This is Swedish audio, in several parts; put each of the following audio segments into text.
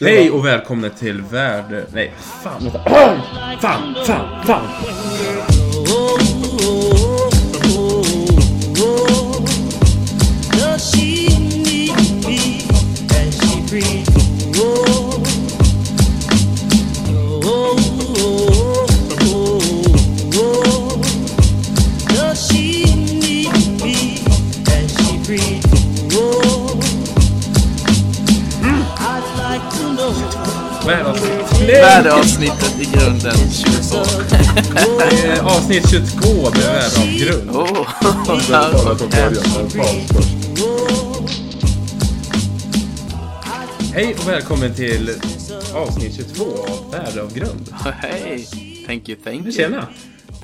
Hej och välkomna till värld... Nej, fan vänta. Fan, fan, fan! Värdeavsnittet i grunden 22. Det är avsnitt 22, det är värde av grund. Oh. Hej och välkommen till avsnitt 22 av värde av grund. hej! Thank you, thank you. Tjena!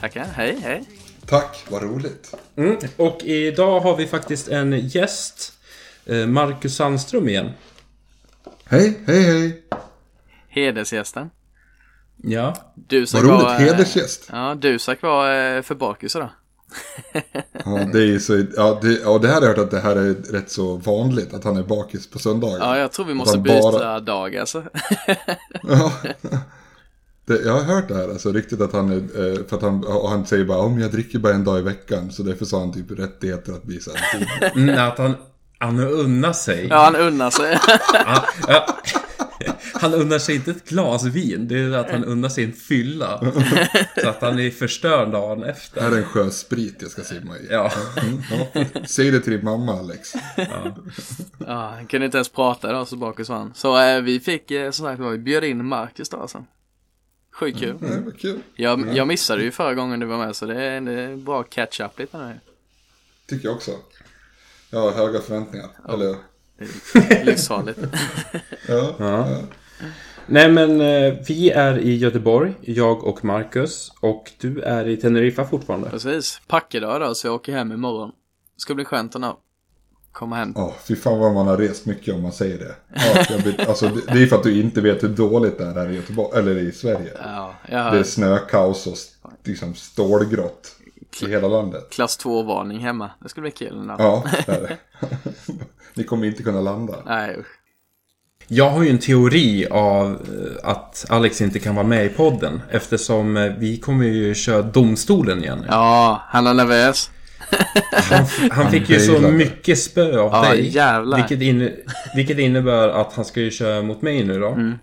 Tackar, hej, hej. Tack, vad roligt. Mm. Och idag har vi faktiskt en gäst. eh, Marcus Sandström igen. Hej, hej, hej. Hedersgästen. Ja. Dusak Vad roligt, var, eh, hedersgäst. Ja, Dusak var eh, för bakis idag. Ja, det är ju så, ja, det, ja, det här har jag hört att det här är rätt så vanligt, att han är bakis på söndagar. Ja, jag tror vi måste byta bara- dag alltså. Ja. Det, jag har hört det här, alltså riktigt att han är, eh, för att han, och han säger bara om jag dricker bara en dag i veckan, så därför sa han typ rättigheter att bli så här. Mm, att han, han unnar sig. Ja, han unnar sig. Ja, ja. Han unnar sig inte ett glas vin, det är att han unnar sig en fylla. Så att han är förstörd dagen efter. Här är en sjösprit jag ska simma i. Ja. Mm, ja. Säg det till din mamma Alex. Ja, han kunde inte ens prata idag, så bakis var han. Så eh, vi fick, eh, som sagt vi bjöd in Marcus då alltså. Sjukt kul. Det var kul. Jag, jag missade ju förra gången du var med, så det är, det är bra catch up lite nu. Tycker jag också. Jag har höga förväntningar. Eller, Livsfarligt. ja. ja. Nej men eh, vi är i Göteborg, jag och Marcus. Och du är i Teneriffa fortfarande. Precis. Packedag då, så jag åker hem imorgon. Det ska bli skönt att komma hem. Ja, fy fan vad man har rest mycket om man säger det. Ja, jag vet, alltså, det, det är för att du inte vet hur dåligt det är här i Göteborg, eller i Sverige. Ja, jag Det är har snökaos och liksom stålgrått i hela landet. klass 2-varning hemma. Det ska bli kul. Ja, det är det. Ni kommer inte kunna landa. Nej, usch. Jag har ju en teori av eh, att Alex inte kan vara med i podden. Eftersom eh, vi kommer ju köra domstolen igen. Ja, han är nervös. Han, han fick ju så mycket spö av Ja, dig. jävlar. Vilket, in, vilket innebär att han ska ju köra mot mig nu då. Mm.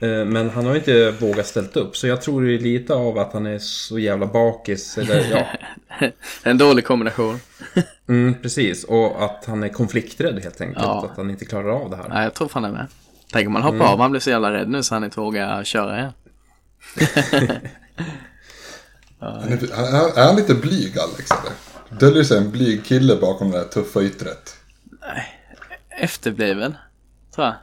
Eh, Men han har ju inte vågat ställt upp. Så jag tror det är lite av att han är så jävla bakis. Eller, ja. En dålig kombination. Mm, precis. Och att han är konflikträdd helt enkelt. Ja. Att han inte klarar av det här. Nej, jag tror fan det med. Tänk om man hoppar Mm. av, han blir så jävla rädd nu så han inte vågar köra igen. Han är, han- är, han lite blyg Alex eller? Döljer sig en blyg kille bakom det där tuffa yttret? Efterbliven, tror jag.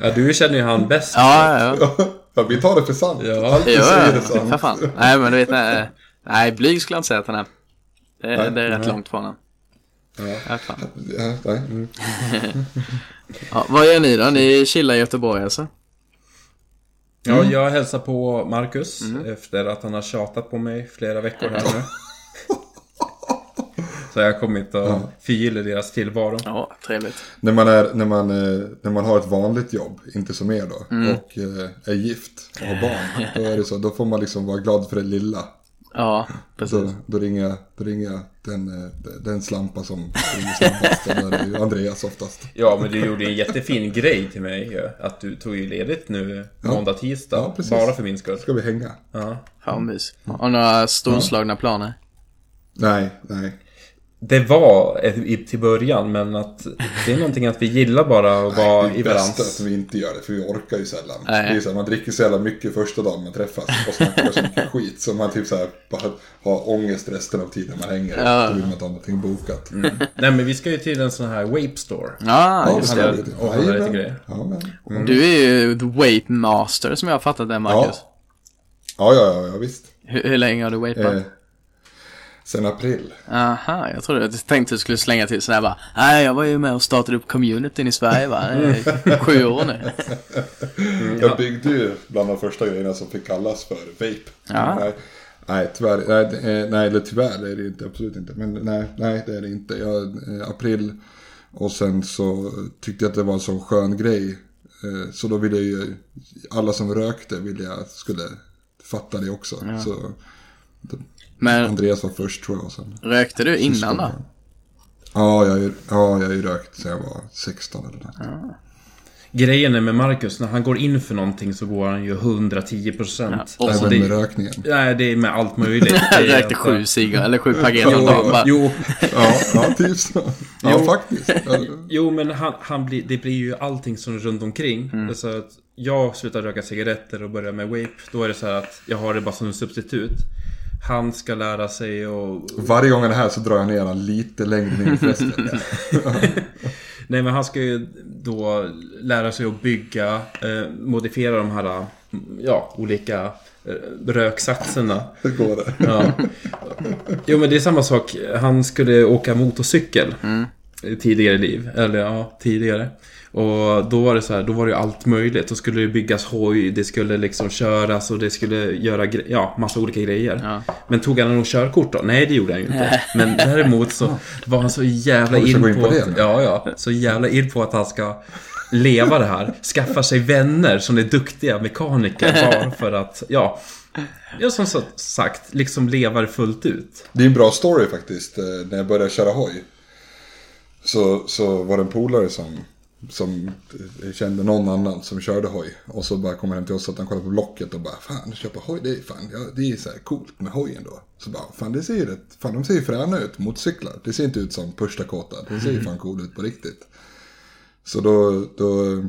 Ja, du känner ju han bäst. Ja, ja, ja. Ja, vi tar det för sant. Ja. Allt du Jo, säger är ja, sant. för fan. Nej, men du vet, nej, nej blyg skulle jag inte säga att han är. Det, är- det är rätt långt från honom. Ja, fan. Ja, nej. Mm. Ja, vad gör ni då? Ni chillar i Göteborg alltså? Ja, jag hälsar på Marcus Mm. efter att han har tjatat på mig flera veckor här nu. Så jag kommit och förgyller deras tillvaro. Ja, trevligt. När, man är, när, man, eh, när man har ett vanligt jobb, inte som er då, Mm. och eh, är gift och har barn. Då är det så, då får man liksom vara glad för det lilla. Ja, precis. Då, då, ringer, jag- då ringer jag den, eh, den slampa som ringer snabbast. Är det ju Andreas oftast. Ja, men du gjorde en jättefin grej till mig ju. Att du tog ju ledigt nu måndag, tisdag. Ja, precis. bara för min skull. Ska vi hänga? Ja. Fan mys. Har några storslagna planer? Nej, nej. Det var i- till början, men att det är någonting att vi gillar bara att vara det i är bäst att balans. vi inte gör det, för vi orkar ju sällan. Nej. Det är så här, man dricker så jävla mycket första dagen man träffas och snackar så mycket skit. Så man typ så här, bara har ångest resten av tiden man hänger. Ja. Då vill man inte ha någonting bokat. Nej, men vi ska ju till en sån här Wape Store. Ja, Ja, just det det. och handla lite grejer. Ja, men. Du är ju the Wape Master som jag har fattat det, Marcus. Ja, ja, ja, ja visst. Hur, hur länge har du wapat? Eh, sen april. Aha, jag trodde, jag tänkte du skulle slänga till sådär bara. Nej, jag var ju med och startade upp communityn i Sverige va. Sju år nu. Jag byggde ju bland de första grejerna som fick kallas för vape. Ja. Nej, Nej, tyvärr. Nej, nej, eller tyvärr är det inte. Absolut inte. Men nej, nej det är det inte. Jag, eh, april och sen så tyckte jag att det var en sån skön grej. Eh, Så då ville jag ju, alla som rökte ville jag skulle fatta det också. Så Men Andreas var först tror jag. Sen, rökte du innan då? ja, jag, har ju- ja, jag har ju rökt sedan jag var 16 eller något. Grejen är med Marcus, när han går in för någonting så går han ju 110 procent. Ja, och alltså, Även det, med rökningen. nej, det är med allt möjligt. Är rökte sju cigarrer, eller sju paket om Jo, dagen jo, Ja, ja typ så. Ja, Jo. faktiskt. Ja, jo, men han, han blir, det blir ju allting som är runt omkring. Mm. Så att jag slutar röka cigaretter och börjar med vape. Då är det så här att jag har det bara som en substitut. Han ska lära sig och... Varje gång han är här så drar jag ner han lite längre ner i. Nej, men han ska ju då lära sig att bygga, eh, modifiera de här, eh, ja, olika eh, röksatserna. Hur går det? Ja. Jo men det är samma sak. Han skulle åka motorcykel. i Tidigare liv. Eller ja, tidigare. Och då var det så här, då var det ju allt möjligt. Då skulle det byggas hoj, det skulle liksom köras och det skulle göra gre- ja, massa olika grejer. Ja. Men tog han något körkort då? Nej, det gjorde han ju inte. Men däremot så var han så jävla in gå in på, på att, ja, ja, så jävla in på att han ska leva det här. Skaffa sig vänner som är duktiga mekaniker bara för att, ja. Ja, som sagt, liksom leva det fullt ut. Det är en bra story faktiskt. eh, När jag började köra hoj. Så, så var det en polare som, som kände någon annan som körde hoj. Och så bara kom han till oss att han kollade på Blocket och bara Fan, köpa hoj, det är fan, ja, det är så här coolt med hojen då. Så bara, fan det ser ju rätt, fan de ser ju fräna ut, motorcyklar. Det ser inte ut som pushtakåta, det ser ju fan cool ut på riktigt. Så då, då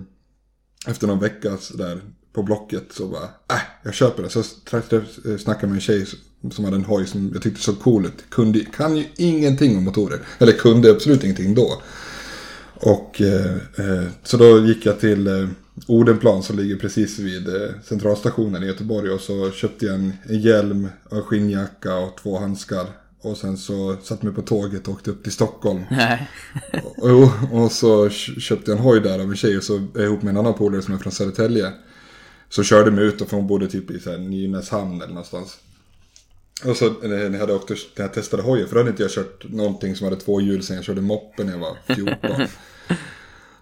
efter någon vecka där på Blocket så bara, äh, jag köper det. Så träffade jag, snackade med en tjej som- som hade en hoj som jag tyckte såg cool ut. Kunde, kan ju ingenting om motorer. Eller kunde absolut ingenting då. Och eh, eh, så då gick jag till eh, Odenplan som ligger precis vid eh, centralstationen i Göteborg. Och så köpte jag en, en hjälm, en skinnjacka och två handskar. Och sen så satte mig på tåget och åkte upp till Stockholm. Nej. Jo, och så köpte jag en hoj där av en tjej och så är jag ihop med en annan polare som är från Södertälje. Så körde mig ut och för hon bodde typ i så här Nynäshamn eller någonstans. Och så när jag, hade åkt, när jag testade hojen, för då hade inte jag kört någonting som hade två hjul sen jag körde moppe när jag var 14.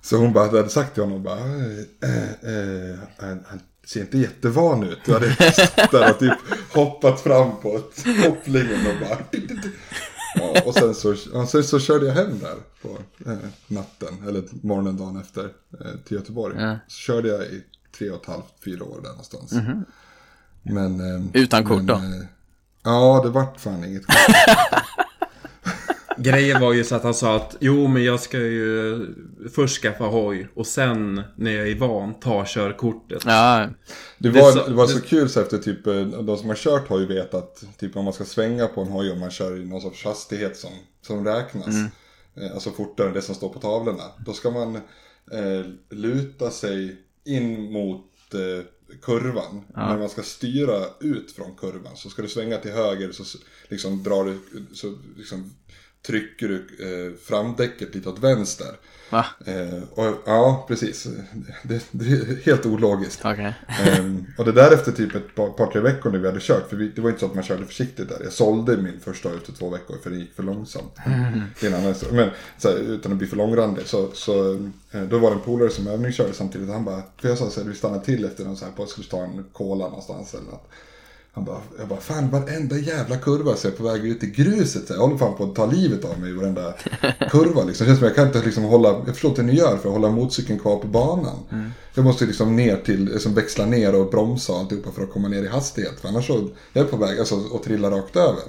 så hon bara hade sagt till honom bara, eh, eh, han, han ser inte jättevan ut. Du hade stått där och typ hoppat fram på ett kopplingen och bara... Ja, och sen så, ja, sen så körde jag hem där på eh, natten, eller morgonen dagen efter, eh, till Göteborg. Ja. Så körde jag i tre och ett halvt, fyra år där någonstans. Men... Eh, Utan kort men, då? Ja, det vart fan inget. Grejen var ju så att han sa att jo men jag ska ju först skaffa hoj och sen när jag är van ta körkortet. Ja, Det Det var, det var så det- kul så efter typ, eh, de som har kört ju vet att typ om man ska svänga på en hoj och man kör i någon sorts hastighet som, som räknas. Eh, Alltså fortare än det som står på tavlorna. Då ska man eh, luta sig in mot kurvan. När man ska styra ut från kurvan så ska du svänga till höger så liksom drar du, så liksom trycker du eh, framdäcket lite åt vänster. va? Eh, och, ja, precis. Det, det är helt ologiskt. Okej. Ehm, och det där efter typ ett par, par tre veckor när vi hade kört, för vi, det var inte så att man körde försiktigt där. Jag sålde min första efter två veckor för det gick för långsamt. Annan historia. Men så här, utan att bli för långrandig. Så, så eh, då var det en polare som övningskörde samtidigt. Han bara, för jag sa så här, vi stannade till efter någon så här, på skulle ta en cola någonstans eller något. Han bara, jag bara, fan varenda jävla kurva så är jag på väg ut i gruset. Så jag håller fan på att ta livet av mig i varenda kurva. Liksom. Det känns som jag kan inte liksom hålla, jag förstår inte hur ni gör för att hålla motorcykeln kvar på banan. Jag måste liksom ner till, liksom växla ner och bromsa och alltihopa för att komma ner i hastighet. För annars så, jag är på väg alltså, att trilla rakt över.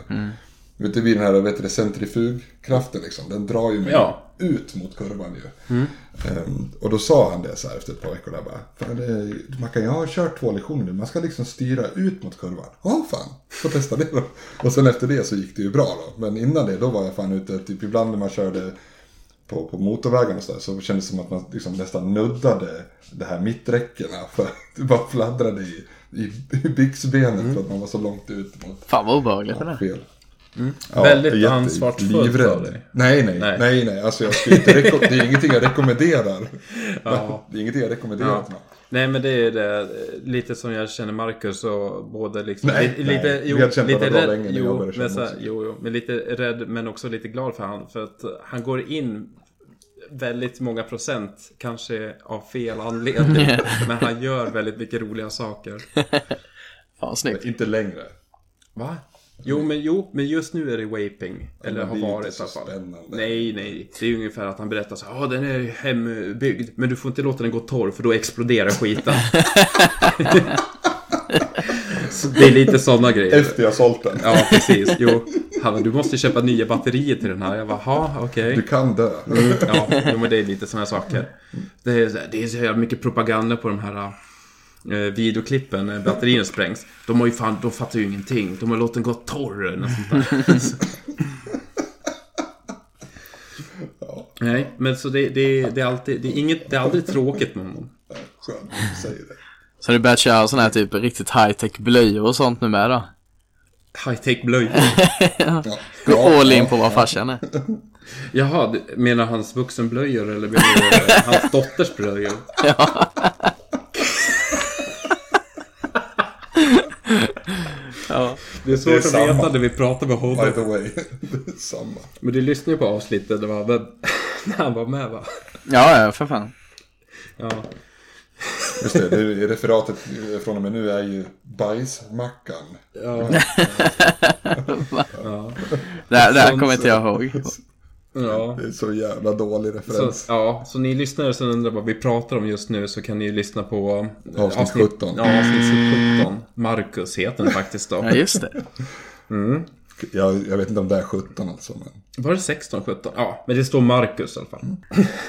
Vet du, den här vet du, det, centrifugkraften liksom, den drar ju mig Ja. ut mot kurvan ju. Ehm, och då sa han det så här efter ett par veckor där bara. Det, man kan, jag har kört två lektioner nu, man ska liksom styra ut mot kurvan. Ja fan, får testa det då. Och sen efter det så gick det ju bra då. Men innan det, då var jag fan ute, typ ibland när man körde på, på motorvägarna och så, där, så kändes det som att man liksom nästan nuddade det här mitträckena. För att det bara fladdrade i, i, i byxbenet för att man var så långt ut mot Fan vad obehagligt det ja, där. fel. Väldigt jätte- ansvarsfullt livrädd. av dig. Nej, nej, Nej. nej, nej, Alltså jag skulle inte reko- det är ingenting jag rekommenderar. Ja. Det är ingenting jag rekommenderar Ja. Nej men det är det, lite som jag känner Marcus och både liksom... Nej, li- lite, nej. jo, Vi har känt lite rädd, länge jag jo, köra men, så jo, jo, men lite rädd men också lite glad för han. För att han går in väldigt många procent, kanske av fel anledning. men han gör väldigt mycket roliga saker. Fan snyggt. Inte längre. Va? Jo men, jo, men just nu är det Vaping. Eller men har varit i alla fall. spännande. Nej, nej. Det är ungefär att han berättar så här. Ja, den är hembyggd. Men du får inte låta den gå torr för då exploderar skiten. så det är lite sådana grejer. Efter jag sålt den. Ja, precis. Jo. Han du måste köpa nya batterier till den här. Jag bara, ja, okej. Du kan dö. Ja, men det är lite sådana saker. Det är, det är så jävla mycket propaganda på de här videoklippen när batterierna sprängs. De har ju fan, de fattar ju ingenting. De har låtit den gå torr eller något sånt där. Nej, men så det, det, det är alltid, det är inget, det är aldrig tråkigt med honom. Skönt att du säger det. Så du börjat köra sådana här typ riktigt high-tech blöjor och sånt nu med då? High-tech blöjor. Ja. Gå Ja, all in ja, på vad ja. farsan är. Jaha, menar hans vuxenblöjor eller menar hans dotters blöjor? Ja. Det är svårt Det är att samma. veta när vi pratar med By honom. the way. Det är Samma. Men du lyssnade ju på avsnittet, det var väl när han var med va? Ja, ja, för fan. Ja. Just det, det är referatet från och med nu är ju bajsmackan. Ja. ja. Det här, det här kommer inte jag ihåg. Ja. Det är så jävla dålig Så, referens. ja, så ni lyssnare som undrar vad vi pratar om just nu så kan ni ju lyssna på eh, Avsnitt 17. Ja, avsnitt 17. Marcus heter den faktiskt då. Ja, just det. Jag, jag vet inte om det är 17 alltså. Men... Var det 16, 17? Ja, men det står Marcus i alla fall.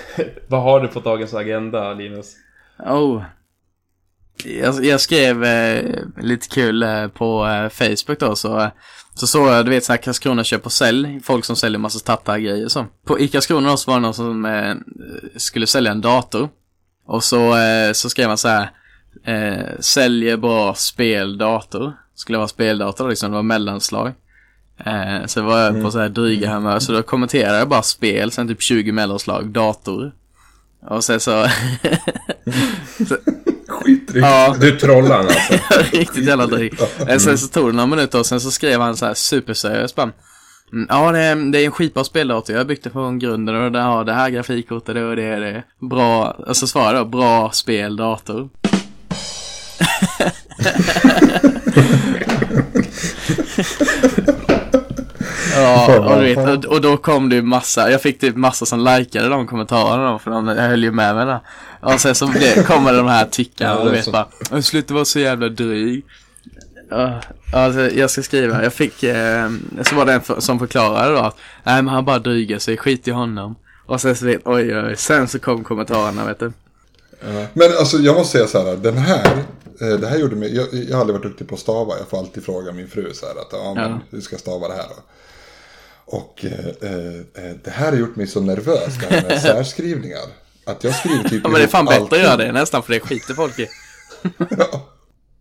vad har du på dagens agenda, Linus? Oh. Jag, jag skrev eh, lite kul eh, på eh, Facebook då så, eh, så såg jag, du vet så här Karlskrona köp och sälj, folk som säljer massa tattargrejer så. På, I Karlskrona då så var det någon som eh, skulle sälja en dator. Och så, eh, så skrev man så här, eh, säljer bra speldator. Skulle vara speldator liksom, det var mellanslag. Eh, så var jag på så här dryga humör, så då kommenterade jag bara spel, sen typ 20 mellanslag, dator. Och sen så... Skitdrygt. ja, Du trollar han alltså? riktigt jävla dryg. Eh, Sen så tog det några minuter och sen så skrev han så här superseriöst bara. "Mm, Ja, det är, det är en skitbra speldator. Jag har byggt det från grunden och det har det här grafikkortet och det är det. Bra, alltså svarade jag bra speldator. Ja, och, vet, och, och då kom det ju massa, jag fick typ massa som likade de kommentarerna då, för de höll ju med mig där. Och sen så blev, kommer de här tyckarna Ja, och vet så. bara, "Åh, sluta vara så jävla dryg. Ja, alltså, jag ska skriva, jag fick, eh, så var det en för, som förklarade då att, nej men han bara dryger sig, skit i honom. Och sen så vet, oj oj, sen så kom kommentarerna vet du. Men alltså jag måste säga så här, den här, eh, det här gjorde mig, jag, jag har aldrig varit duktig på att stava. Jag får alltid fråga min fru så här att, ja men hur ska jag stava det här då? Och eh, eh, det här har gjort mig så nervös, det här med särskrivningar. Att jag skriver typ Ja men det är fan bättre att göra allting. det nästan för det skiter folk i.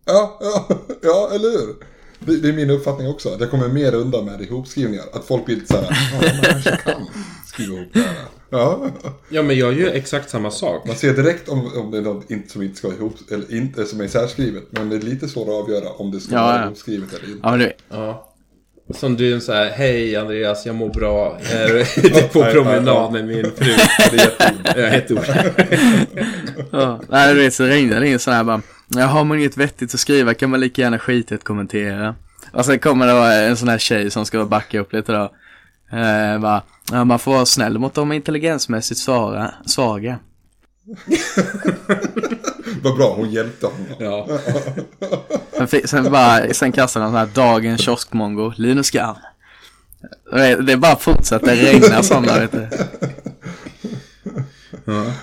Ja, ja, ja, eller hur? Det, det är min uppfattning också. Att jag kommer mer undan med ihopskrivningar. Att folk blir lite så här, ja, man kanske kan skriva ihop det här. Ja, Ja, men jag gör exakt samma sak. man ser direkt om, om det är något inte, som inte ska ihop, eller inte som är särskrivet. Men det är lite svårt att avgöra om det ska Ja, vara ja. ihopskrivet eller inte. Ja men du, Ja. Som du så här, hej Andreas, jag mår bra. Jag är ute på promenad med min fru. Det är ett ord. Ja, nej du vet så ringde det in sån här bara, har man inget vettigt att skriva kan man lika gärna skita i att kommentera. Och sen kommer det vara en sån här tjej som ska backa upp lite då. Eh, bara, ja, man får vara snäll mot de intelligensmässigt svara, svaga. Vad bra, hon hjälpte honom. Ja. Sen, sen bara, sen kastade han sån här dagens kioskmongo, Linus Skam. Det det bara fortsätter regna sådana vet du.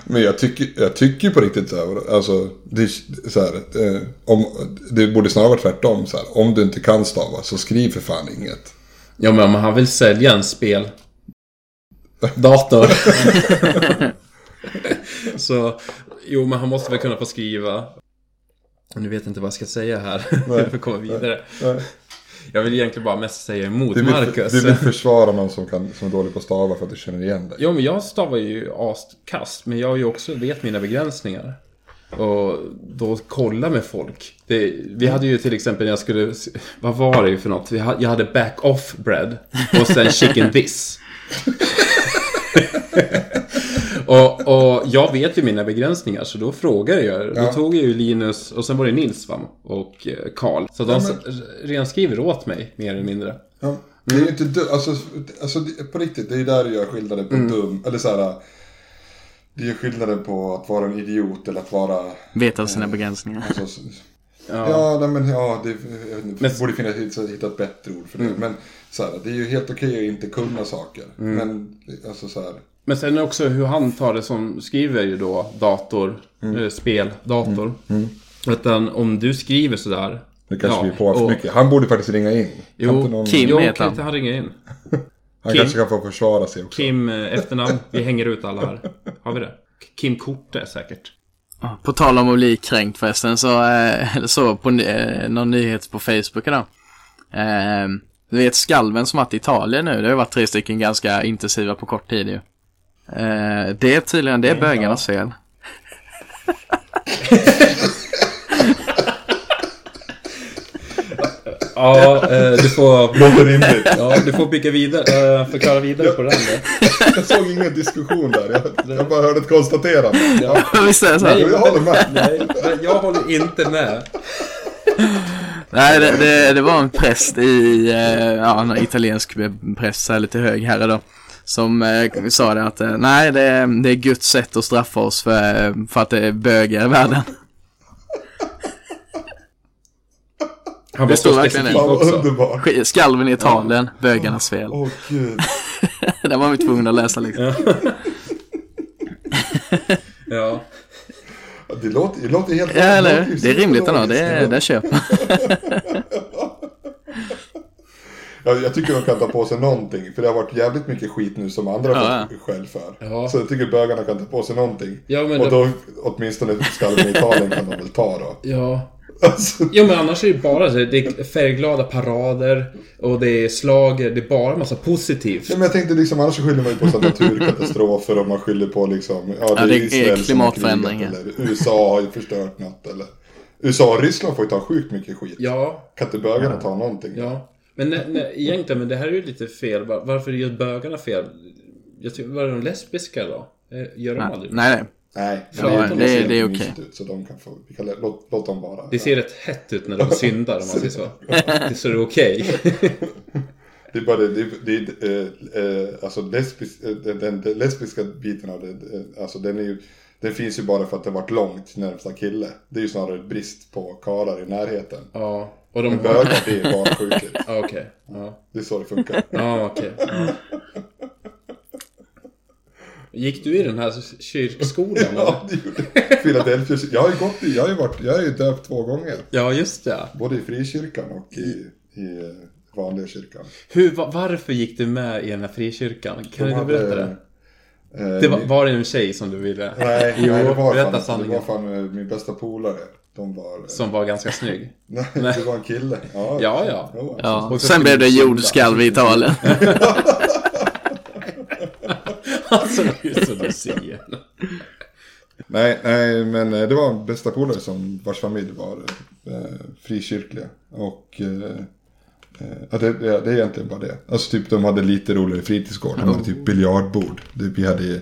Men jag tycker, jag tycker på riktigt så här, alltså, det, är så här, eh, om, det borde snarare vara tvärtom så här. Om du inte kan stava så skriv för fan inget. ja, men om han vill sälja en spel... Dator. så, jo men han måste väl kunna få skriva. Nu vet jag inte vad jag ska säga här. för att komma vidare. Nej. Jag vill egentligen bara mest säga emot Du vill, Marcus. du vill försvara någon som, kan, som är dålig på att stava för att du känner igen dig. Jo, men jag stavar ju askast, men jag har ju också vet mina begränsningar. Och då kolla med folk. Det, vi hade ju till exempel när jag skulle, vad var det för något? Jag hade back off bread och sen chicken this. och, och jag vet ju mina begränsningar så då frågade jag. Då Ja. tog jag ju Linus och sen var det Nils va? Och eh, Karl. Så de Ja, s- renskriver åt mig mer eller mindre. Ja, det är ju inte du, alltså, alltså på riktigt, det är ju där du gör skillnaden på dum, eller så här. Det är ju skillnaden på att vara en idiot eller att vara... Veta sina begränsningar. Alltså, Ja. ja, nej, men ja, det jag Men- borde finnas hitta, hitta ett bättre ord för det. Men så här, det är ju helt okej att inte kunna saker. Men alltså så här. Men sen också hur han tar det som skriver ju då dator, eh, spel, dator. Utan om du skriver sådär. Det kanske ja, vi på för och- mycket. Han borde faktiskt ringa in. Jo, någon, Kim. Jo, heter han. han ringa in? han Kim. kanske kan få försvara sig också. Kim eh, efternamn. Vi hänger ut alla här. Har vi det? Kim Korte säkert. På tal om att bli kränkt förresten så, eh, eller så på eh, någon nyhet på Facebook idag. Eh, du vet skalven som varit i Italien nu, det har varit tre stycken ganska intensiva på kort tid ju. Eh, det är tydligen, det är bögarnas fel. Ja, eh, du får... Låter rimligt. Ja, du får bygga vidare, eh, förklara vidare på den då. Jag såg ingen diskussion där. Jag, jag bara hörde ett konstaterande. Ja, Visst är det så? här? jag håller med. Nej, men jag håller inte med. Nej, det, det, det var en präst i, eh, ja, en italiensk präst så här lite hög herre då. Som eh, sa det att, eh, nej det, är- det är Guds sätt att straffa oss för, för att det är bögar i världen. Han var Det står så verkligen specifik också. Skalven i Italien, bögarnas fel. Åh gud. Den var vi tvungna att läsa liksom. Ja. Det låter, det låter helt Ja, eller Det är rimligt ändå, det, det köper man. Jag, jag tycker de kan ta på sig någonting. För det har varit jävligt mycket skit nu som andra har Ja, fått skäll för. Ja. Så jag tycker bögarna kan ta på sig någonting. Ja, men och då- då åtminstone skalven i Italien kan de väl ta då. Ja. Alltså, Jo men annars är det bara så, det är färgglada parader och det är slager, det är bara massa positivt. ja, men jag tänkte liksom, annars skyller man ju på så naturkatastrofer och man skyller på liksom, ja det är, det är Israel klimatförändringar. eller USA har ju förstört något eller USA och Ryssland får ju ta sjukt mycket skit. Ja, Kan inte bögarna ta någonting? ja. Men nej, nej, egentligen, men det här är ju lite fel. Var- Varför är just bögarna fel? Jag tycker, var de lesbiska då? Eh, Gör de Nej, aldrig? nej, nej. Nej, Ja, men det- ser det är okej. ut, Så de kan få, vi kan lä- låt, låt dem vara. Det ser rätt hett ut när de syndar om man säger så. Det det okej. Det är bara det, det, det, det eh, alltså lesbis, eh, den, den, den lesbiska biten av det, alltså den är ju, den finns ju bara för att det har varit långt närmsta kille. Det är ju snarare brist på karlar i närheten. Ja. Och de Men bögar, det är bara sjukligt. Ja, okej. Det är så det funkar. ja okej. Ja. Gick du i den här kyrkskolan? Ja, det gjorde jag. Philadelphia, jag har ju gått i, jag har ju varit, jag har ju döpt två gånger. Ja, just det. Både i frikyrkan och i, i eh, vanliga kyrkan. Hur, va- varför gick du med i den här frikyrkan? Kan De du berätta det? eh, Det var, var det en tjej som du ville? Nej, Jo, nej, det var berätta fan, det var fan eh, min bästa polare. De var... eh, Som var ganska snygg. Nej, det var en kille. Ja, Ja, ja. Jo, Ja. Och Sen blev det jordskalv i Italien. Alltså, det är så du säger. Nej, nej, men eh, det var bästa polare som vars familj var eh, frikyrkliga. Och eh, eh, ja, det, det, det är egentligen bara det. Alltså typ de hade lite roligare fritidsgård. De hade typ biljardbord. Vi, hade,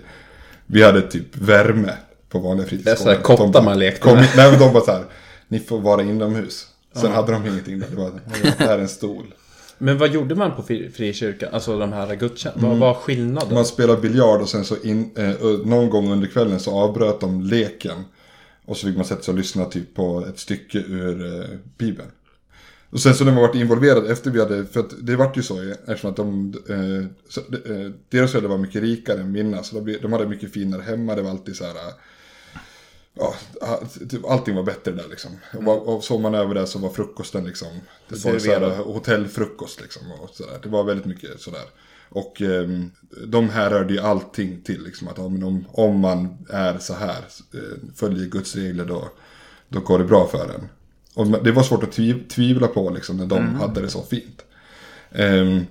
vi hade typ värme på vanliga fritidsgårdar. Det är så här kottar De man lekte kom, med. Nej men de bara så här. Ni får vara inomhus. Sen hade de ingenting där. Det var, det här är en stol. Men vad gjorde man på fri- frikyrkan? Alltså de här gudstjänsterna? Vad var skillnaden? Man spelade biljard och sen så in, eh, någon gång under kvällen så avbröt de leken. Och så fick man sätta sig och lyssna typ på ett stycke ur eh, Bibeln. Och sen så när man varit involverad efter vi hade, för att det vart ju så eh, eftersom att de, eh, så, eh, deras föräldrar var mycket rikare än mina. Så de, de hade mycket finare hemma, det var alltid så här. Eh, Ja, typ allting var bättre där liksom. Och, var- och såg man över där så var frukosten liksom. Det var så här, Serverad. hotellfrukost liksom. Och så där. Det var väldigt mycket sådär. Och ehm, de här rörde ju allting till liksom. Att ja, om, om man är så här, eh, följer Guds regler då, då går det bra för en. Och det var svårt att tviv, tvivla på liksom när de hade det så fint. Ehm,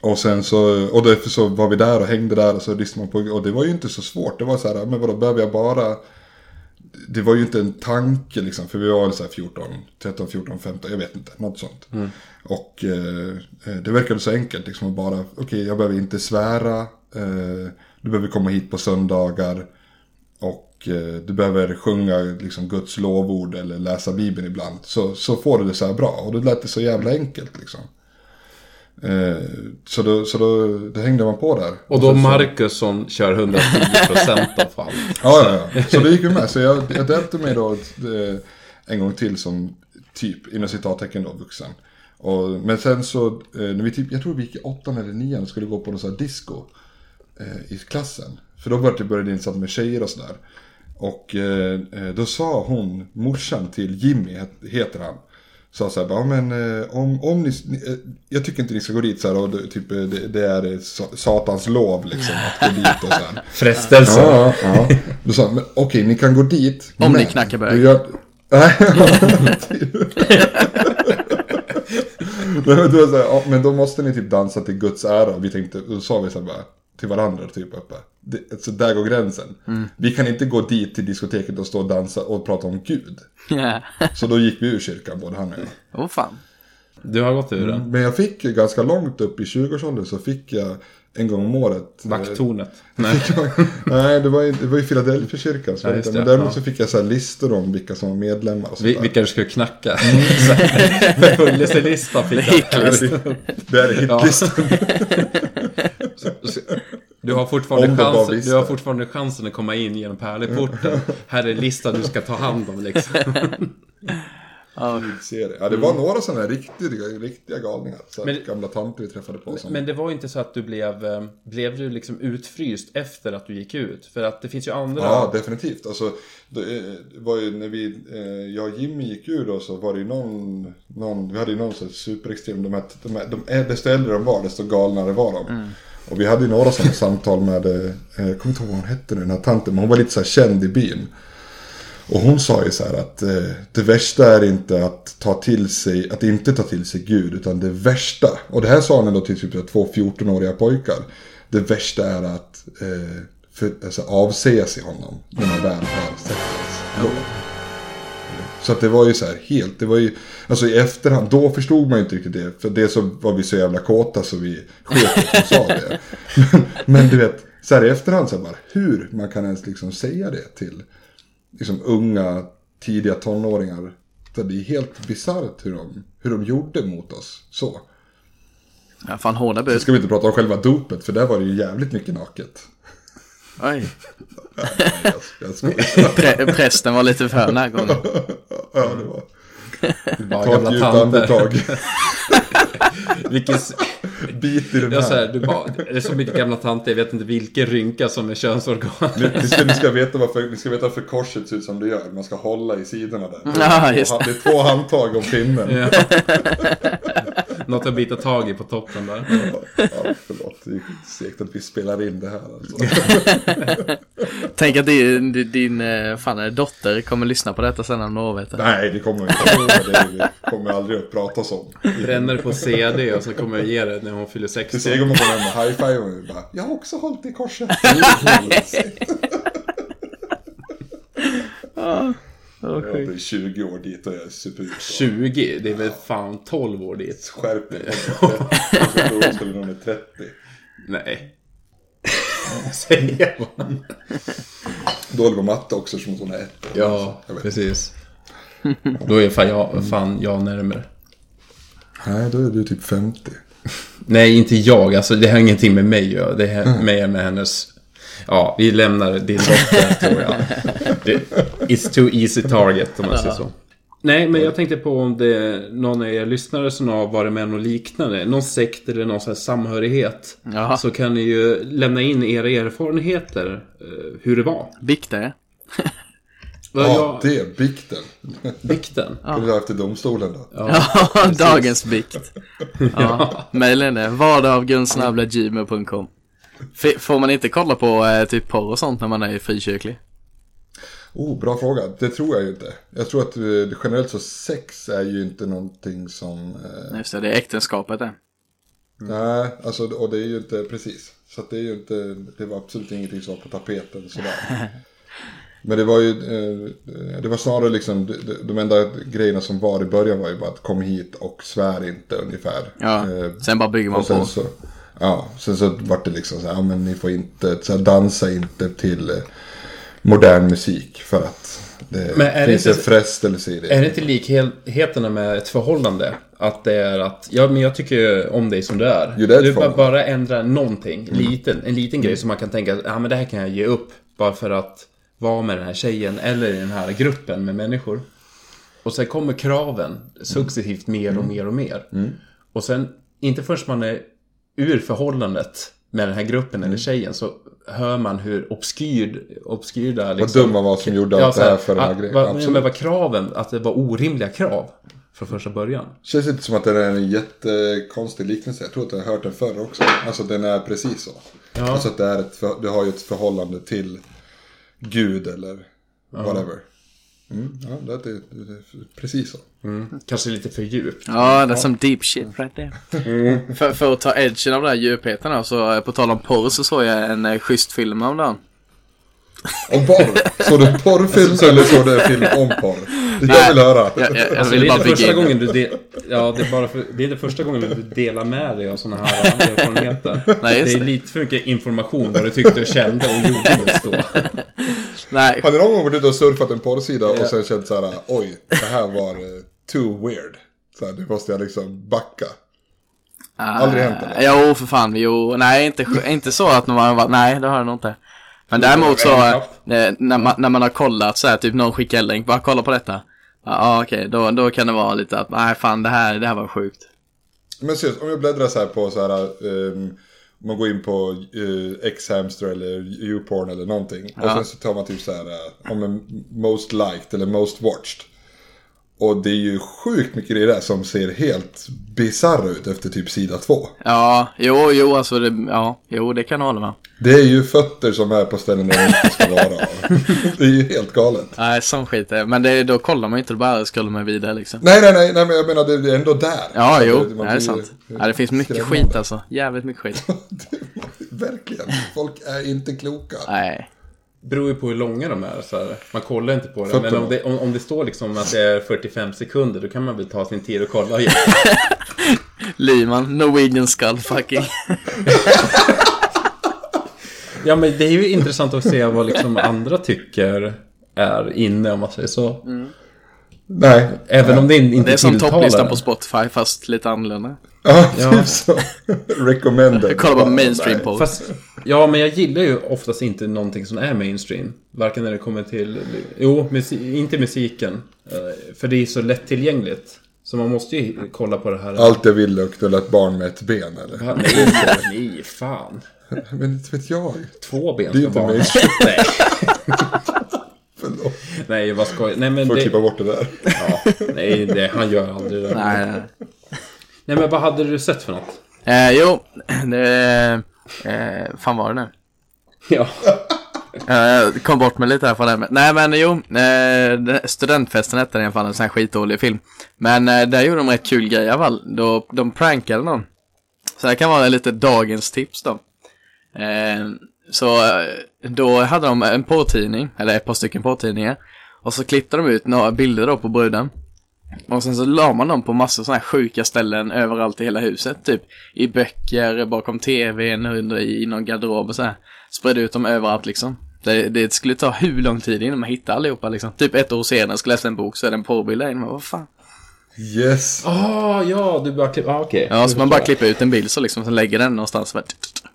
och sen så, och därför så var vi där och hängde där och så lyssnade man på, och det var ju inte så svårt. Det var så här, men vadå, behöver jag bara det var ju inte en tanke liksom, för vi var så här 14, 13, 14, 15, jag vet inte, något sånt. Och eh, eh, det verkade så enkelt liksom att bara, okej jag behöver inte svära, eh, du behöver komma hit på söndagar och eh, du behöver sjunga liksom, Guds lovord eller läsa Bibeln ibland. Så, så får du det så här bra och då lät det så jävla enkelt liksom. Eh, så då, så då, då hängde man på där. Och då så, Marcusson kör 110% av allt. Ja, ja, ja. Så det gick ju med. Så jag, jag döpte mig då eh, en gång till som typ, inom citattecken då, vuxen. Och, men sen så, eh, när vi typ, jag tror vi gick i åttan eller nian och skulle gå på någon sån här disco eh, i klassen. För då började det började insatt med tjejer och sådär. Och eh, då sa hon, morsan till Jimmy, het- heter han. Sa så här, bara, men eh, om, om ni, eh, jag tycker inte ni ska gå dit så här och det, typ, eh, det, det är sa- satans lov liksom att gå dit och så här. Frestelse. Ja, ja. Då sa men okej, ni kan gå dit. Om men ni knackar bög. Gör... Men, då så här, ja, men då måste ni typ dansa till Guds ära. Och vi tänkte, då sa vi så här bara till varandra typ uppe. Det, så där går gränsen. Mm. Vi kan inte gå dit till diskoteket och stå och dansa och prata om Gud. Så då gick vi ur kyrkan, både han och jag. Åh fan. Du har gått ur den. Men jag fick ju ganska långt upp i 20-årsåldern så fick jag en gång om året. eh, Vakttornet. Nej. Nej, det var ju, det var ju Philadelphia kyrkan. Så Ja, men däremot ja. så fick jag så här listor om vilka som var medlemmar och sånt Vi, där. vilka du skulle knacka. Följelselista fick jag. Ja, det, det är hitlistan. Du har, fortfarande chansen, du har fortfarande chansen att komma in genom pärleporten. Här är listan du ska ta hand om liksom. Ser det. Ja, det var några sådana här riktiga, riktiga galningar. Så Men- gamla tanter vi träffade på. Som, Men det var inte så att du blev, eh, blev du liksom utfryst efter att du gick ut? För att det finns ju andra. Ja, definitivt. Alltså, det, eh, det var ju när vi, eh, jag och Jimmy gick ur då så var det ju någon, någon vi hade ju någon sån här superextrem, de, här, de, här, de, desto äldre de var desto galnare var de. Och vi hade ju några sådana samtal med, jag kommer inte ihåg vad hon hette nu, den här tanten, men hon var lite så här känd i byn. Och hon sa ju så här att eh, det värsta är inte att ta till sig, att inte ta till sig Gud, utan det värsta, och det här sa hon då till typ två 14-åriga pojkar. Det värsta är att eh, för, alltså, avsäga sig honom när man väl har sett hans. Så att det var ju så här helt, det var ju, alltså i efterhand, då förstod man ju inte riktigt det. För det så var vi så jävla kåta så vi sket sa det. Men, men du vet, så här i efterhand så här bara, hur man kan ens liksom säga det till liksom unga, tidiga tonåringar. Så det är helt bisarrt hur de, hur de gjorde mot oss. Så. Ja, fan hårda bud. ska vi inte prata om själva dopet, för där var det ju jävligt mycket naket. Oj. Jag, jag prästen var lite för närgången. Ja, det var. Ja, Ta ett djupt andetag. Vilken... Bit i den här, här. du bara, det är så mycket gamla tanter, jag vet inte vilken rynka som är könsorgan. Ni, ni, ska, ni, ska veta varför, ni ska veta varför korset ser ut som det gör. Man ska hålla i sidorna där. Ja, just det. är två handtag om pinnen. Ja. Något att bita tag i på toppen där. Ja, förlåt. Det är segt att vi spelar in det här alltså. Tänk att din, din, eh, fan, eh, dotter kommer lyssna på detta sen om några år. Nej, det kommer inte. Det kommer aldrig att pratas om. Bränner på CD och så kommer jag ge det när hon fyller Det 16. ser man kommer hem med high-five och vi bara, jag har också hållit i korset. Ja, sjukt. är 20 år dit och jag är superut. 20, det är väl fan 12 år dit. Skärp dig. Jag tror jag skulle nog med 30. Nej. Säger man. Dålig på matte också som hon är ett. Ja, Jag precis. Då är fan jag, fan jag närmare. Nej, då är du typ 50. Nej, inte jag. Alltså, det har ingenting med mig att göra. Det har med, med hennes... Ja, vi lämnar din dotter, tror jag. Det, it's too easy target, om man säger så. Nej, men jag tänkte på om det är någon av er lyssnare som har varit med om något liknande. Någon sekt eller någon sån här samhörighet. Jaha. Så kan ni ju lämna in era erfarenheter. eh, Hur det var. Vad Ja, jag, det är bikten. Vikten. Kan du ha efter domstolen då? Ja, dagens bikt. Ja, mejla henne. Vardagavgundsnabla.gmail.com F- Får man inte kolla på eh, typ porr och sånt när man är frikyrklig? Oh, bra fråga. Det tror jag ju inte. Jag tror att eh, generellt så sex är ju inte någonting som... Eh, Just det, det är äktenskapet det. Nej, alltså och det är ju inte precis. Så att det är ju inte, det var absolut ingenting som var på tapeten sådär. Men det var ju, eh, det var snarare liksom, de, enda grejerna som var i början var ju bara att kom hit och svär inte ungefär. Ja, Eh, sen bara bygger man på. så, ja, sen så vart det liksom så här, ja men ni får inte, så här, dansa inte till eh, modern musik för att det Men är det finns inte- en frestelse i det. Är det inte likheterna med ett förhållande? Att det är att, ja men jag tycker om dig som du är. Jo, du bara, bara ändrar någonting, liten, en liten grej som man kan tänka, ja men det här kan jag ge upp. Bara för att vara med den här tjejen eller i den här gruppen med människor. Och sen kommer kraven successivt mer och mer och mer. Och sen, inte först man är ur förhållandet med den här gruppen eller tjejen så hör man hur obskyrd, obskyrda liksom, dum man var som gjorde allt så det här för den här grejen. vad- Absolut. Men vad kraven, att det var orimliga krav från första början. Känns inte som att det är en jättekonstig liknelse. Jag tror att jag har hört den förr också. Alltså den är precis så. Ja. Alltså att det är ett, du har ju ett förhållande till Gud eller whatever. Mm, ja, det är, precis så. Kanske lite för djupt. Ja, det är som deep shit right there. För, för att ta edgen av den här djupheten här, så eh, på tal om porr så såg jag en eh, schysst film om den. Om porr. Såg du porrfilm eller såg du film om porr? Det jag Nej. vill höra. Jag, jag, jag Alltså, det vill är bara inte första bygga in gången du de- Ja, det är bara för, det är inte första gången du delar med dig av sådana här erfarenheter. Nej, det är det. lite för mycket information vad du tyckte och kände och gjorde just då. Nej, Har ni någon gång varit ute och surfat en porrsida och sen känt så här, oj, det här var eh, too weird. Så här, nu måste jag liksom backa. Aldrig hänt eller? Jo, för fan. Jo, nej, inte, inte så att man har varit, nej, det har jag nog inte. Men däremot så, eh, när man, när man har kollat så här, typ någon skickar en länk, bara kolla på detta. Ja, ah, okej, då, då kan det vara lite att, nej fan det här, det här var sjukt. Men seriöst, om jag bläddrar så här på så här, om man går in på uh, X-Hamster eller YouPorn eller någonting. Och Ja. sen så tar man typ så här, eh, om en most liked eller most watched. Och det är ju sjukt mycket det där som ser helt bisarra ut efter typ sida två. Ja, jo, jo, alltså det, ja, jo, det kan jag hålla med. Det är ju fötter som är på ställen där de inte ska vara. det är ju helt galet. Nej, sån skit är Men det, då kollar man inte, då bara scrollar man vidare liksom. Nej, nej, nej, nej, men jag menar det är ändå där. Ja, Så jo, man det är sant. Ja, det finns mycket skrämmande. skit alltså. Jävligt mycket skit. Verkligen. Folk är inte kloka. Nej. Beror ju på hur långa de är. Så här. Man kollar inte på det. Men om det, om, om det står liksom att det är 45 sekunder, då kan man väl ta sin tid och kolla. igen. Lyman, Norwegian skull fucking. Ja, men det är ju intressant att se vad liksom andra tycker är inne, om man säger så. Nej. Även om det inte Det är som tilltalar topplistan på Spotify fast lite annorlunda. Ja, Ja. typ så. Recommended. Jag kollar på mainstream nej. på. Fast, ja, men jag gillar ju oftast inte någonting som är mainstream. Varken när det kommer till... Jo, musi- inte musiken. Eh, För det är så lättillgängligt. Så man måste ju kolla på det här. Allt är att knulla ett barn med ett ben eller? Ja, Nej, nej, fan. Men inte vet jag. Två ben Det är ska inte barn mainstream. Nej, Förlåt. nej, vad ska Nej, men Får det... klippa bort det där. Ja, nej, det, han gör aldrig det. Nej, nej, nej. Men vad hade du sett för något? Eh, jo, det... Eh, fan var det nu? Ja. Jag kom bort mig lite här från det. Nej men jo, eh, studentfesten hette den i alla fall, en sån här skitdålig film. Men eh, där gjorde de rätt kul grej i alla fall. Då, de prankade någon. Så det kan vara lite dagens tips då. Så eh, då hade de en porrtidning, eller ett par stycken porrtidningar. Och så klippte de ut några bilder då på bruden. Och sen så la man dem på massor sådana här sjuka ställen överallt i hela huset. Typ i böcker, bakom tvn, under i någon garderob och så här. Spred ut dem överallt liksom. Det, det skulle ta hur lång tid innan man hittade allihopa liksom. Typ ett år senare skulle jag läsa en bok så är det en porrbild där inne. Men vad fan. Yes. Ah, ja, du bara klipper... Ah, okej. Ja, så man bara klipper ut en bild så liksom, sen lägger den någonstans.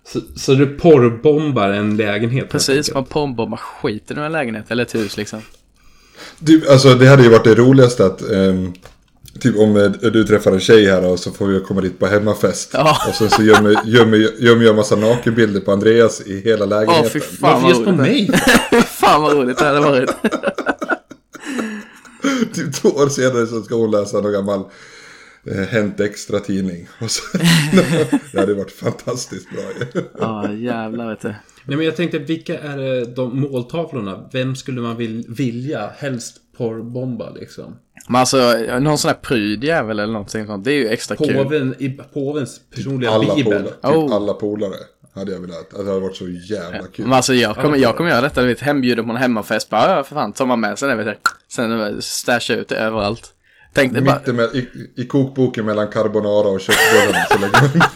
Så, så du porrbombar en lägenhet? Precis, man porrbombar skiten ur en lägenhet eller ett hus liksom. Du, alltså det hade ju varit det roligaste att ehm, Typ om eh, du träffar en tjej här och så får vi komma dit på hemmafest. Ja. Och sen så gömmer, gömmer, gömmer jag massa nakenbilder på Andreas i hela Åh lägenheten. fy fan Varför vad just på mig? fan vad roligt det hade varit. Typ två år senare så ska hon läsa någon gammal eh, Hänt Extra-tidning. Och så, det hade varit fantastiskt bra ju. Ja jävlar vet du. Nej, men jag tänkte, vilka är det, de måltavlorna? Vem skulle man vill, vilja helst porrbomba liksom? Men alltså, någon sån här prydjävel eller någonting sånt, det är ju extra kul. Påven, i påvens personliga Alla bibel. polare. Typ Oh. alla polare. hade jag velat. Alltså, det hade varit så jävla kul. Men alltså jag kommer, jag kommer göra detta, vet, hembjuden på en hemmafest. Bara, för fan, tar man med sig det, vet du. Sen eh, stasha ut det överallt. Tänk dig bara, Mitt i, i kokboken mellan carbonara och köttbullarna så lägger man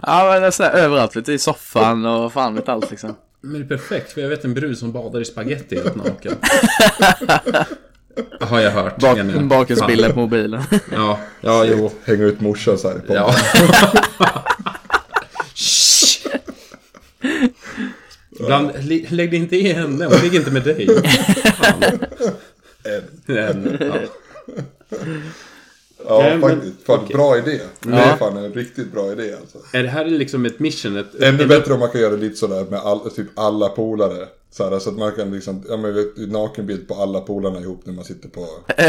ja men det är sådär överallt, du, i soffan och fan vet allt liksom. Men det är perfekt, för jag vet en brud som badar i spaghetti helt naken. Har jag hört. Bak, bakgrundsbilder på mobilen. Ja, ja, jo. hänger ut morsan så här på. Ja. Ibland, lägg dig inte i henne, hon ligger inte med dig. Fan. En. En, ja. Ja, Nej, men- faktiskt. Fan, okej. bra idé. Det Ja. är fan en riktigt bra idé alltså. Är det här liksom ett mission? Ett, Ännu bättre om man kan göra lite sådär med all, typ alla polare. Så, här, så att man kan liksom, ja men vet, nakenbild på alla polarna ihop när man sitter på... de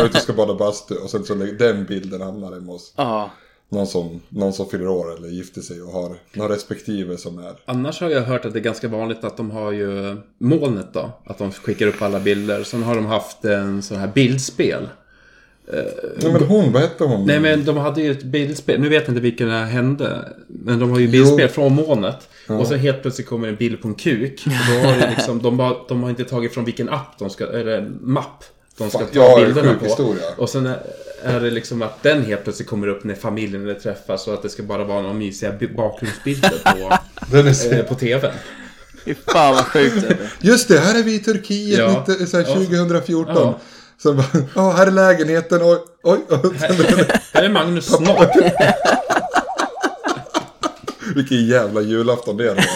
är ute och ska bada bastu och sen så lägger den bilden hamnar hemma hos Ja. Någon som, någon som fyller år eller gifter sig och har några respektive som är... Annars har jag hört att det är ganska vanligt att de har ju molnet då. Att de skickar upp alla bilder. Sen har de haft en sån här bildspel. Nej men hon, vad hette hon? Nej men de hade ju ett bildspel. Nu vet jag inte vilken det här hände. Men de har ju bildspel Jo. från molnet. Och så helt plötsligt kommer en bild på en kuk. Och då har det liksom, de, bara, de har inte tagit från vilken app de ska, eller mapp. De ska Fan, ta ja, bilderna på. historia. Och sen är, det liksom att den helt plötsligt kommer upp när familjen träffas. Och att det ska bara vara några mysiga bi- bakgrundsbilder på, eh, på TVn. Fy fan vad sjukt det är. Just det, här är vi i Turkiet Ja. 19, så här, Ja. 2014. Ja. Så bara, ja här är lägenheten, oj, oj. oj. Här är Magnus snart. Vilken jävla julafton det är.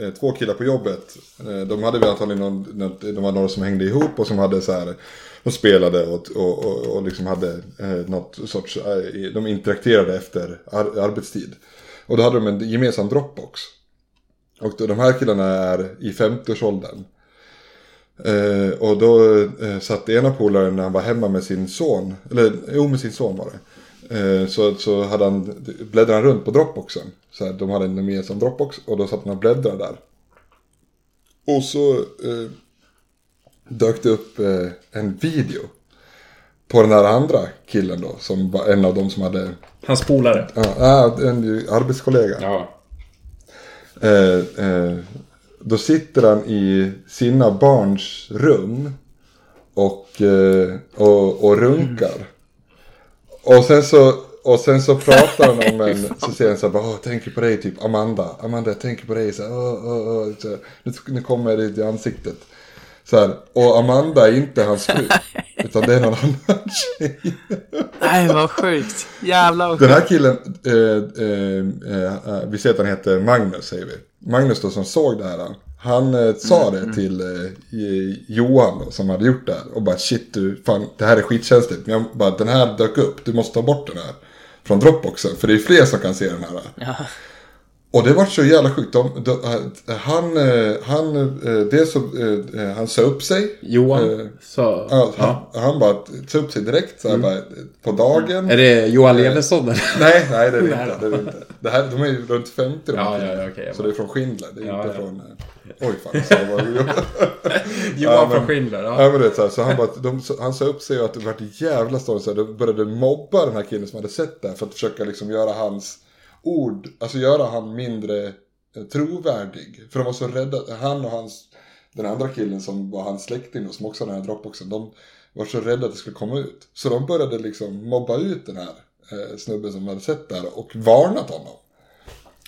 Eh, två killar på jobbet. Eh, de hade väl antagligen någon, de var några som hängde ihop och som hade så här. De spelade och, och, och, och liksom hade eh, något sorts, eh, de interakterade efter ar, arbetstid. Och då hade de en gemensam Dropbox. Och då, de här killarna är i 50-årsåldern. Eh, och då eh, satt ena polaren när han var hemma med sin son, eller jo med sin son var det. Eh, så, så hade han, bläddrade han runt på Dropboxen. Så här, de hade en gemensam Dropbox och då satt han och bläddrade där. Och så eh, dök det upp eh, en video. På den här andra killen då, som var en av dem som hade, Hans polare. ja, en arbetskollega. Ja. Eh, eh, då sitter han i sina barns rum och, eh, och, och runkar. Och sen så, och sen så pratar han om en, så säger han så här, bara, tänker på dig, typ Amanda, Amanda, jag tänker på dig, så här, åh, åh, åh, så här, nu, nu kommer det i ansiktet. Så här, och Amanda är inte hans fru, utan det är någon annan tjej. Nej vad sjukt. Jävlar vad Den sjukt. här killen, eh, eh, eh, vi säger att han heter Magnus säger vi. Magnus då som såg det här. Han eh, sa det till eh, Johan då, som hade gjort det här. Och bara shit du, fan det här är skitkänsligt. Men jag bara den här dök upp, du måste ta bort den här. Från Dropboxen, för det är fler som kan se den här. Ja. Och det var så jävla sjukt. De, de, eh, han, eh, han, eh, dels så, han sa upp sig. Johan. Eh, Så, Ja, ja. han, han bara sa upp sig direkt så här, bara, på dagen. Är det Johan Levesson eller? Nej, nej det är det inte. Det är det inte. Det här, de är ju runt 50 de Ja, ja, jag Så det är från Schindler, det är Ja, inte ja. från... Oj fan, så var det Johan från Schindler, ja. Ja men det är så, här, så han bara, de, så, han sa upp sig och att det vart en jävla storm. Så här, de började mobba den här killen som hade sett det för att försöka liksom göra hans ord, alltså göra han mindre eh, trovärdig. För de var så rädda, han och hans, den andra killen som var hans släkting och som också hade den här dropboxen, de var så rädda att det skulle komma ut. Så de började liksom mobba ut den här eh, snubben som hade sett det här och varnat honom.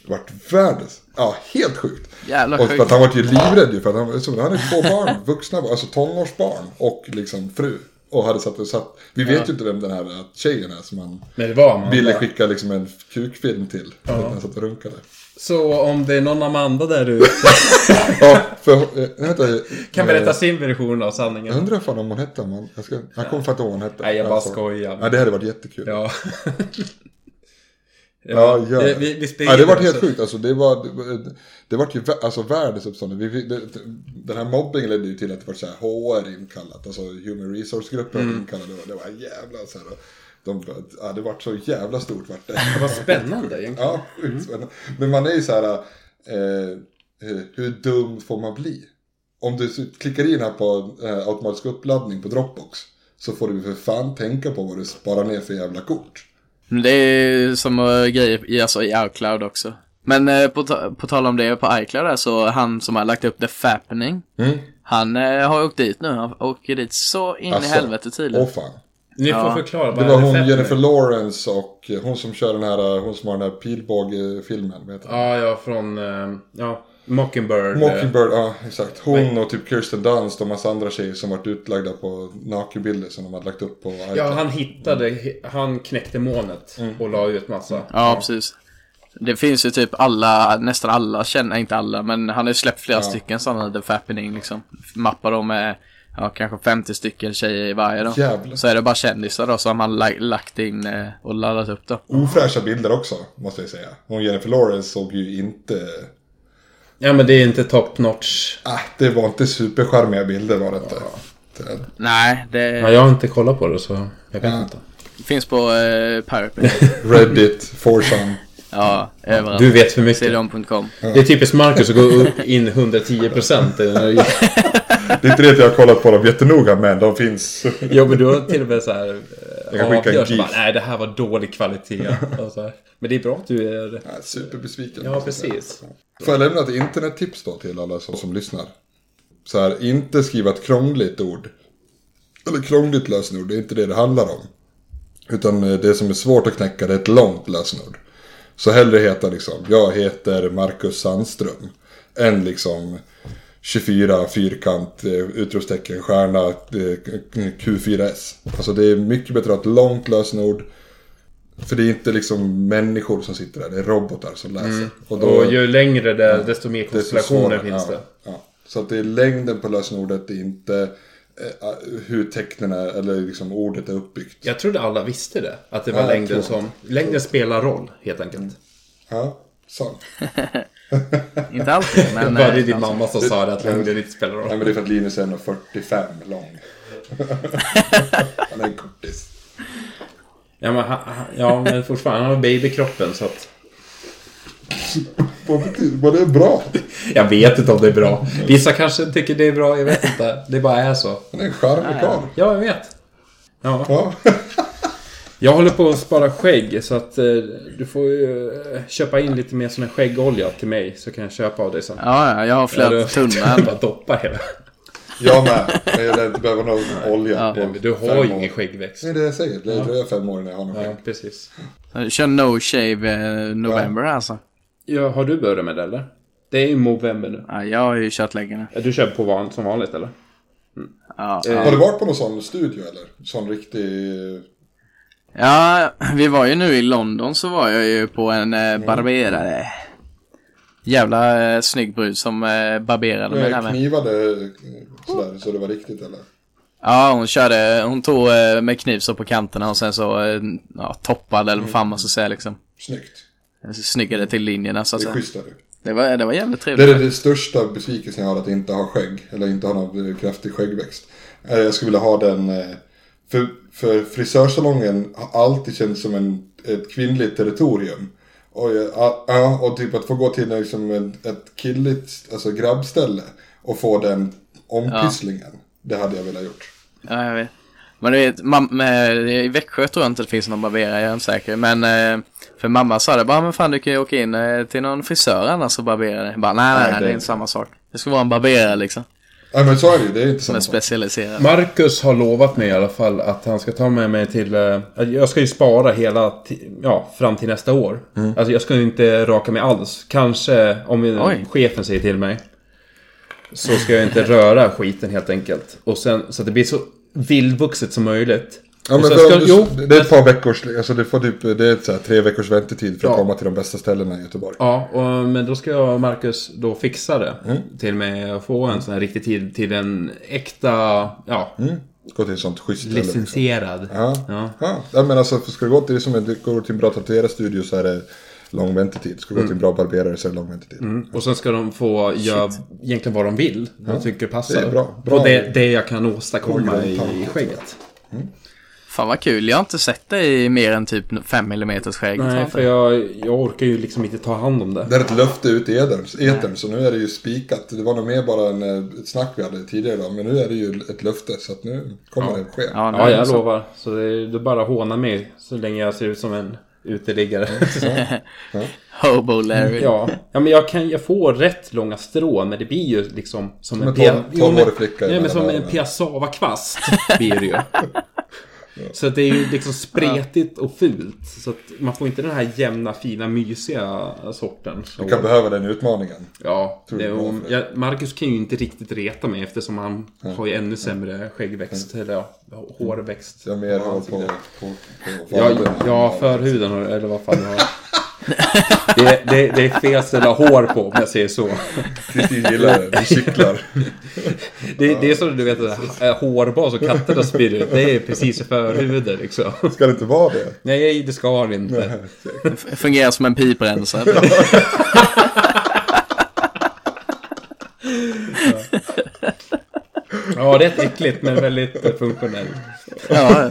Vart världens, ja helt sjukt. Jävlar Och för att sjukt. han var ju livrädd ju, för att han, så, han hade två barn, vuxna barn, alltså tonårsbarn och liksom fru. Och hade satt och satt, vi vet ju inte vem den här tjejen är som han Men det var Amanda. ville skicka liksom en kukfilm till. Att han satt och runkade. Så om det är någon Amanda där ute Ja, för, vänta. kan eh, berätta sin version av Jag sanningen. undrar fan om hon hette Amanda. Jag, ska, jag kommer fan inte ihåg vad hon hette. Nej, jag bara Alltså. skojar. Ja, det hade varit jättekul. Ja. Ja, ja. Det, vi, vi Ja, det var helt sjukt. Alltså, det var, det, det var ju alltså, världens uppstånd. Vi, vi- det, den här mobbingen ledde ju till att det var så här HR inkallat. Alltså Human Resource-gruppen Mm. inkallade. Och det var jävla så här. De, ja, det var så jävla stort vart det. Vad spännande egentligen. Ja, sjukt spännande. Men man är ju så här. Eh, eh, hur dum får man bli? Om du klickar in här på eh, automatisk uppladdning på Dropbox. Så får du för fan tänka på vad du sparar ner för jävla kort. Det är som grejer i, alltså, i iCloud också. Men eh, på, ta- på tal om det på iCloud där, så han som har lagt upp The Fappening. Mm. Han eh, har åkt dit nu. Han åker dit så in Alltså, i helvete tydligen. Åh fan. Ni får Ja. förklara. vad Det var hon Jennifer? Lawrence och eh, hon som kör den här, hon som har den här den? Ja, ja, från... eh, Ja, Mockingbird. eh, Mockingbird, ja exakt. Hon och typ Kirsten Dunst och massa andra tjejer som varit utlagda på nakenbilder som de hade lagt upp på iCloud. Ja, han hittade... Han knäckte molnet Mm. och la ut massa. Ja, precis. Det finns ju typ alla, nästan alla känner, inte alla, men han har ju släppt flera Ja. stycken sådana The Fappening liksom. Mappar dem med, ja kanske 50 stycken tjejer i varje då. Jävlar. Så är det bara kändisar då som han la- lagt in eh, och laddat upp då. Ofräscha bilder också, måste jag säga. Hon Jennifer Lawrence såg ju inte... Ja, men det är inte top notch. Ah, det var inte supercharmiga bilder var det inte. Det- Nej, det Ja, jag har inte kollat på det så jag vet inte. finns på eh, Pirate. Reddit, Forsan. Ja, överallt. Du vet för mycket. Cdom.com. Det är typiskt Marcus att gå upp in 110%. Det är inte det att jag har kollat på dem jättenoga, men de finns. Jo, men du har till och med så här... Jag kan skicka en bara, Nej, det här var dålig kvalitet. Men det är bra att du är... Ja, superbesviken. Ja, precis. Får jag lämna ett internettips då till alla som, som lyssnar? Så här, inte skriva ett krångligt ord. Eller krångligt lösenord, det är inte det det handlar om. Utan eh, det som är svårt att knäcka det är ett långt lösenord. Så hellre heta liksom, jag heter Marcus Sandström. Än liksom 24 fyrkant, eh, utropstecken, stjärna, eh, Q4S. Alltså det är mycket bättre att ha ett långt lösenord. För det är inte liksom människor som sitter där, det är robotar som läser. Och då, Och ju längre det är, desto mer konstellationer finns ja, det. Ja. Så att det är längden på lösenordet, det är inte eh, hur tecknen är, eller liksom ordet är uppbyggt. Jag trodde alla visste det. Att det var Ja, längden som... Längden spelar roll, helt enkelt. Ja, sant. Inte alltid, men... Var det din mamma som sa det, att längden inte spelar roll? Nej men det är för att Linus är 1,45 lång. Han är en kortis. Ja, men, han- han- ja, men fortfarande, han har babykroppen så att... Vad betyder vad det är bra? Jag vet inte om det är bra. Vissa kanske tycker det är bra, jag vet inte. Det bara är så. Han är en charmig karl. Ja, jag vet. Ja. Ja. Jag håller på att spara skägg så att eh, du får ju eh, köpa in lite mer sån här skäggolja till mig så kan jag köpa av dig sen. Ja, ja, jag har flera tunnor. Bara doppa hela. Jag med. Men jag behöva någon olja. Ja. Du har ju ingen skäggväxt. Nej det är jag säger. Det dröjer fem år innan jag har någon Ja, skägg. precis. Jag kör no shave eh, november alltså. Ja, har du börjat med det eller? Det är ju Movember nu. Ja, jag har ju kört länge nu. Ja, Du kör på van, som vanligt eller? Ja, Eh, Har du varit på någon sån studio eller? Sån riktig... ja, vi var ju nu i London så var jag ju på en eh, barberare. Jävla eh, snygg brud som eh, barberade mig där med. Knivade eh, sådär så det var riktigt eller? Ja, hon körde, hon tog eh, med kniv så på kanterna och sen så eh, ja, toppade eller vad fan man ska säga liksom. Snyggt. Snyggade till linjerna så att Det är säga. schysst det. Det var, det var jävligt Det är det största besvikelsen jag har att inte ha skägg. Eller inte ha någon eh, kraftig skäggväxt. Eh, Jag skulle vilja ha den... eh, För, för frisörsalongen har alltid känts som en, ett kvinnligt territorium. Och, ja, ja, och typ att få gå till liksom ett killigt, alltså grabbställe. Och få den ompysslingen. Det hade jag velat gjort. Ja, jag vet. Men du vet, i Växjö tror jag inte det finns någon barberare, jag är inte säker. Men eh, för mamma sa det bara, men fan du kan ju åka in eh, till någon frisör annars och barbera dig. Bara, nej, nej, Nej, det är inte samma sak. Det ska vara en barberare liksom, Nej men så är det ju, det är inte som är specialiserad. Marcus har lovat mig i alla fall att han ska ta med mig till... eh, Jag ska ju spara hela... Ja, fram till nästa år. Alltså jag ska ju inte raka mig alls. Kanske om Oj. chefen säger till mig. Så ska jag inte röra skiten helt enkelt. Och sen så att det blir så vildvuxet som möjligt. Ja, men ska, du, jo, det är ett par veckors, alltså det får typ, det är ett så här, tre veckors väntetid för att Ja. komma till de bästa ställena i Göteborg. Ja, och, men då ska jag och Marcus då fixa det. Mm. Till mig att få en sån här riktig tid till en äkta, ja, Gå till ett sånt schysst liksom. licensierad. Ja. Ja. Ja. ja, men alltså ska du gå till, som en, du går till en bra tatuerarstudio så är det lång väntetid. Ska du gå till en bra barberare så är det lång väntetid. Mm. Och sen ska de få göra egentligen vad de vill. Vad de tycker passar. Det är bra. Bra. Och det, det jag kan åståkomma Bra i, i skägget. Fan vad kul. Jag har inte sett det i mer än typ 5 mm skägg. Nej, jag för jag, jag orkar ju liksom inte ta hand om det. Det är ett löfte ut i etern, så nu är det ju spikat. Det var nog mer bara en, eh, ett snack vi hade tidigare idag, men nu är det ju ett löfte så att nu kommer det ske. Ja, Ja, jag så- lovar. Så det är, är bara att håna mig så länge jag ser ut som en uteliggare. Hobo Larry. ja. ja, men jag, kan, jag får rätt långa strån, men det blir ju liksom som en, en tolv- Jo, men- tolvårig flicka Nej, men som en piassavakvast blir det ju. Så att det är ju liksom spretigt och fult. Så att man får inte den här jämna, fina, mysiga sorten. Du kan behöva den utmaningen. ja, det, och, ja, Marcus kan ju inte riktigt reta mig eftersom han har ju ännu sämre skäggväxt. Eller ja, hårväxt. Jag har mer på hår på, sida. på, på Ja, ja förhuden eller vad fan jag har. Det, det, det är fel ställe hår på om jag säger så. Kristin gillar det, det kittlar. Det, det är som du vet, äh, hårbas och katternas spyr Det är precis i förhuden liksom. Ska det inte vara det? Nej, det ska det inte. F- Fungerar som en piprensare. Ja, rätt äckligt men väldigt eh, funktionellt. ja,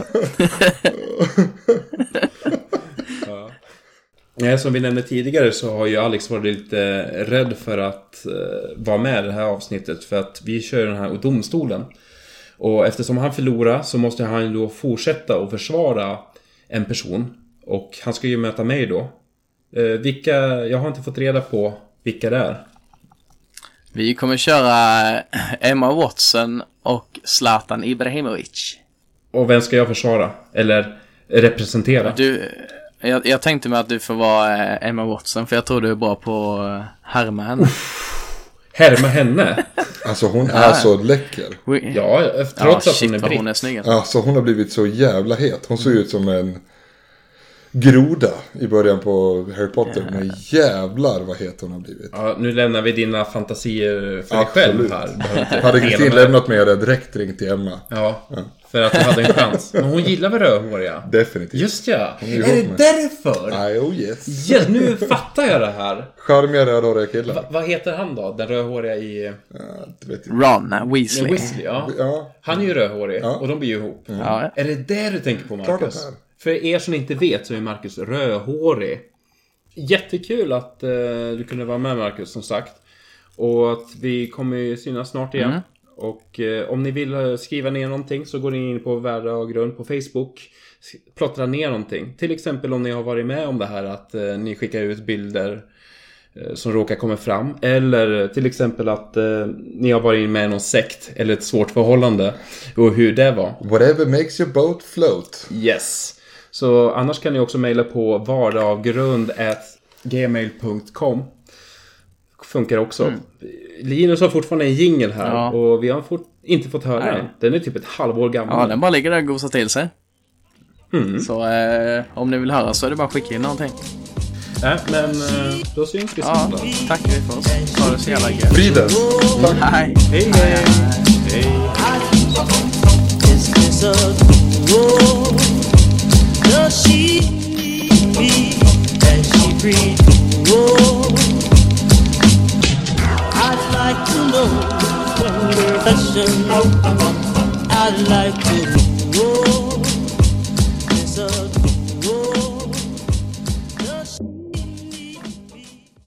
Nej, som vi nämnde tidigare så har ju Alex varit lite rädd för att eh, vara med i det här avsnittet. För att vi kör den här domstolen. Och eftersom han förlorar så måste han ju då fortsätta att försvara en person. Och han ska ju möta mig då. Eh, vilka, jag har inte fått reda på vilka det är. Vi kommer köra Emma Watson och Zlatan Ibrahimovic. Och vem ska jag försvara? Eller representera? Du, jag, jag tänkte mig att du får vara eh, Emma Watson för jag tror du är bra på att härma henne. Härma henne? Alltså hon är så läcker. Ja, ja trots att shit hon är britt. hon är snygg. alltså. Alltså hon har blivit så jävla het. Hon såg ut som en groda i början på Harry Potter. Men jävlar vad het hon har blivit. Ja, nu lämnar vi dina fantasier för dig själv här. Hade Kristin med- lämnat mig hade jag direkt ringt till Emma. Ja, för att du hade en chans. Men hon gillar väl rödhåriga? Definitivt. Just ja. är Är det med- därför? Nej, oh yes. Yes, nu fattar jag det här. Charmiga rödhåriga killar. Va, vad heter han då? Den rödhåriga i... Ja, det vet jag. Ron Weasley. Weasley, ja. Ja, Han är ju rödhårig Ja. och de blir ju ihop. Ja, Är det det du tänker på, Klart Marcus? är. För er som inte vet så är Marcus rödhårig. Jättekul att eh, du kunde vara med, Marcus, som sagt. Och att vi kommer ju synas snart igen. Och eh, om ni vill eh, skriva ner någonting så går ni in på Värde och grund på Facebook. Plottra ner någonting. Till exempel om ni har varit med om det här att eh, ni skickar ut bilder eh, som råkar komma fram. Eller till exempel att eh, ni har varit med i någon sekt eller ett svårt förhållande. Och hur det var. whatever makes your boat float. Yes. Så annars kan ni också mejla på vardaggrund.gmail.com Funkar också. Linus har fortfarande en jingel här Ja. och vi har fort, inte fått höra Nej. den. Den är typ ett halvår gammal. Ja, den bara ligger där och gosar till sig. Så eh, om ni vill höra så är det bara att skicka in någonting. Nej, men eh, då syns vi Ja, snart vi för oss. Ha det så jävla gött. Friden! Tack! Hej. Hej, hej! Is she she. I'd like to know when we're. I'd like to know.